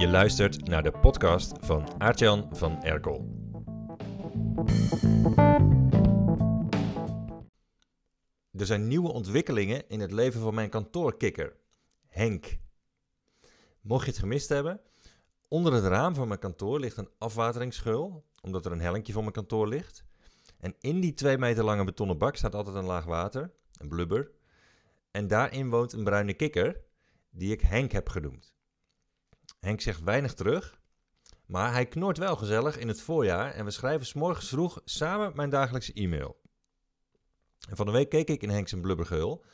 Je luistert naar de podcast van Aartjan van Erkel. Er zijn nieuwe ontwikkelingen in het leven van mijn kantoorkikker, Henk. Mocht je het gemist hebben, onder het raam van mijn kantoor ligt een afwateringsgeul, omdat er een hellinkje voor mijn kantoor ligt. En in die twee meter lange betonnen bak staat altijd een laag water, een blubber. En daarin woont een bruine kikker, die ik Henk heb genoemd. Henk zegt weinig terug, maar hij knort wel gezellig in het voorjaar en we schrijven s'morgens vroeg samen mijn dagelijkse e-mail. En van de week keek ik in Henk zijn blubbergeul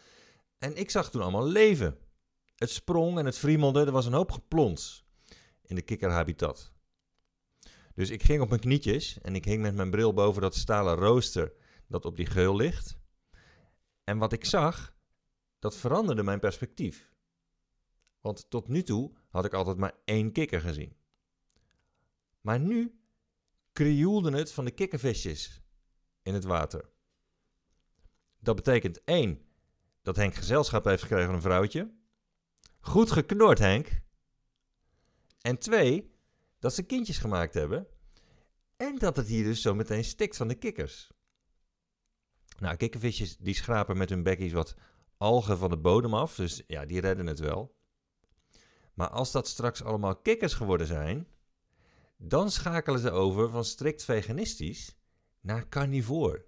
en ik zag toen allemaal leven. Het sprong en het friemelde, er was een hoop geplons in de kikkerhabitat. Dus ik ging op mijn knietjes en ik hing met mijn bril boven dat stalen rooster dat op die geul ligt. En wat ik zag, dat veranderde mijn perspectief. Want tot nu toe had ik altijd maar één kikker gezien. Maar nu krioelde het van de kikkervisjes in het water. Dat betekent één, dat Henk gezelschap heeft gekregen van een vrouwtje. Goed geknord, Henk. En twee, dat ze kindjes gemaakt hebben. En dat het hier dus zo meteen stikt van de kikkers. Nou, kikkervisjes die schrapen met hun bekkies wat algen van de bodem af. Dus ja, die redden het wel. Maar als dat straks allemaal kikkers geworden zijn, dan schakelen ze over van strikt veganistisch naar carnivoor.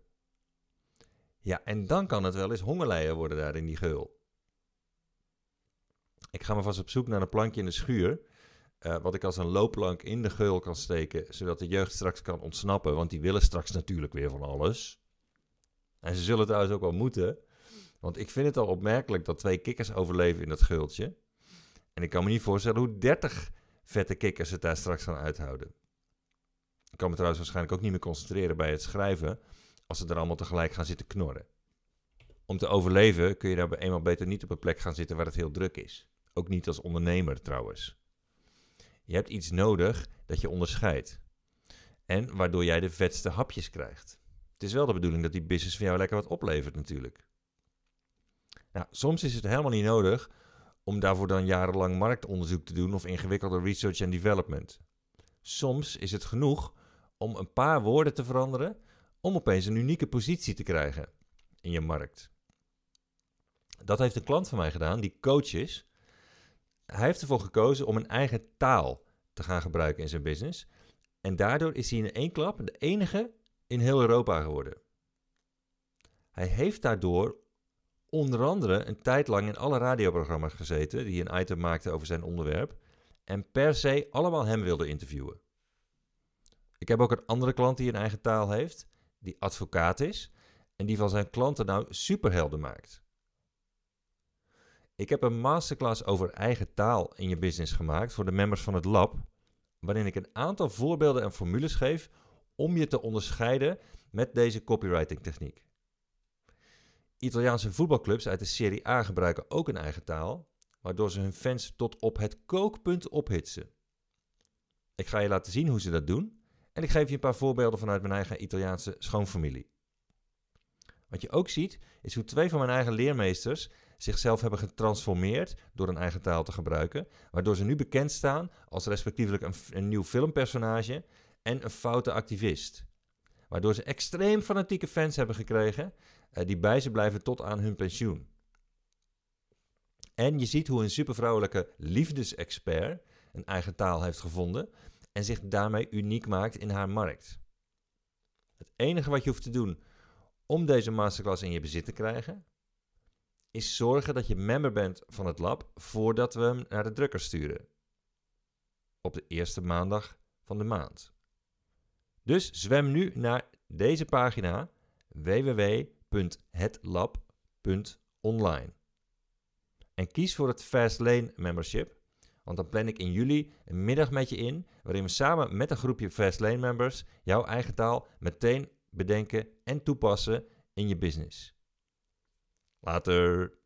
Ja, en dan kan het wel eens hongerlijden worden daar in die geul. Ik ga maar vast op zoek naar een plankje in de schuur. Uh, wat ik als een loopplank in de geul kan steken, zodat de jeugd straks kan ontsnappen. Want die willen straks natuurlijk weer van alles. En ze zullen trouwens ook wel moeten. Want ik vind het al opmerkelijk dat twee kikkers overleven in dat geultje. En ik kan me niet voorstellen hoe 30 vette kikkers het daar straks gaan uithouden. Ik kan me trouwens waarschijnlijk ook niet meer concentreren bij het schrijven als ze er allemaal tegelijk gaan zitten knorren. Om te overleven kun je daar eenmaal beter niet op een plek gaan zitten waar het heel druk is. Ook niet als ondernemer trouwens. Je hebt iets nodig dat je onderscheidt. En waardoor jij de vetste hapjes krijgt. Het is wel de bedoeling dat die business voor jou lekker wat oplevert natuurlijk. Nou, soms is het helemaal niet nodig om daarvoor dan jarenlang marktonderzoek te doen of ingewikkelde research en development. Soms is het genoeg om een paar woorden te veranderen om opeens een unieke positie te krijgen in je markt. Dat heeft een klant van mij gedaan, die coach is. Hij heeft ervoor gekozen om een eigen taal te gaan gebruiken in zijn business. En daardoor is hij in één klap de enige in heel Europa geworden. Hij heeft daardoor onder andere een tijd lang in alle radioprogramma's gezeten die een item maakten over zijn onderwerp en per se allemaal hem wilden interviewen. Ik heb ook een andere klant die een eigen taal heeft, die advocaat is en die van zijn klanten nou superhelden maakt. Ik heb een masterclass over eigen taal in je business gemaakt voor de members van het lab, waarin ik een aantal voorbeelden en formules geef om je te onderscheiden met deze copywriting techniek. Italiaanse voetbalclubs uit de Serie A gebruiken ook een eigen taal, waardoor ze hun fans tot op het kookpunt ophitsen. Ik ga je laten zien hoe ze dat doen en ik geef je een paar voorbeelden vanuit mijn eigen Italiaanse schoonfamilie. Wat je ook ziet, is hoe twee van mijn eigen leermeesters zichzelf hebben getransformeerd door een eigen taal te gebruiken, waardoor ze nu bekend staan als respectievelijk een, een nieuw filmpersonage en een foute activist. Waardoor ze extreem fanatieke fans hebben gekregen uh, die bij ze blijven tot aan hun pensioen. En je ziet hoe een supervrouwelijke liefdesexpert een eigen taal heeft gevonden en zich daarmee uniek maakt in haar markt. Het enige wat je hoeft te doen om deze masterclass in je bezit te krijgen, is zorgen dat je member bent van het lab voordat we hem naar de drukker sturen. Op de eerste maandag van de maand. Dus zwem nu naar deze pagina www.hetlab.online. En kies voor het Fastlane membership, want dan plan ik in juli een middag met je in, waarin we samen met een groepje Fastlane members jouw eigen taal meteen bedenken en toepassen in je business. Later.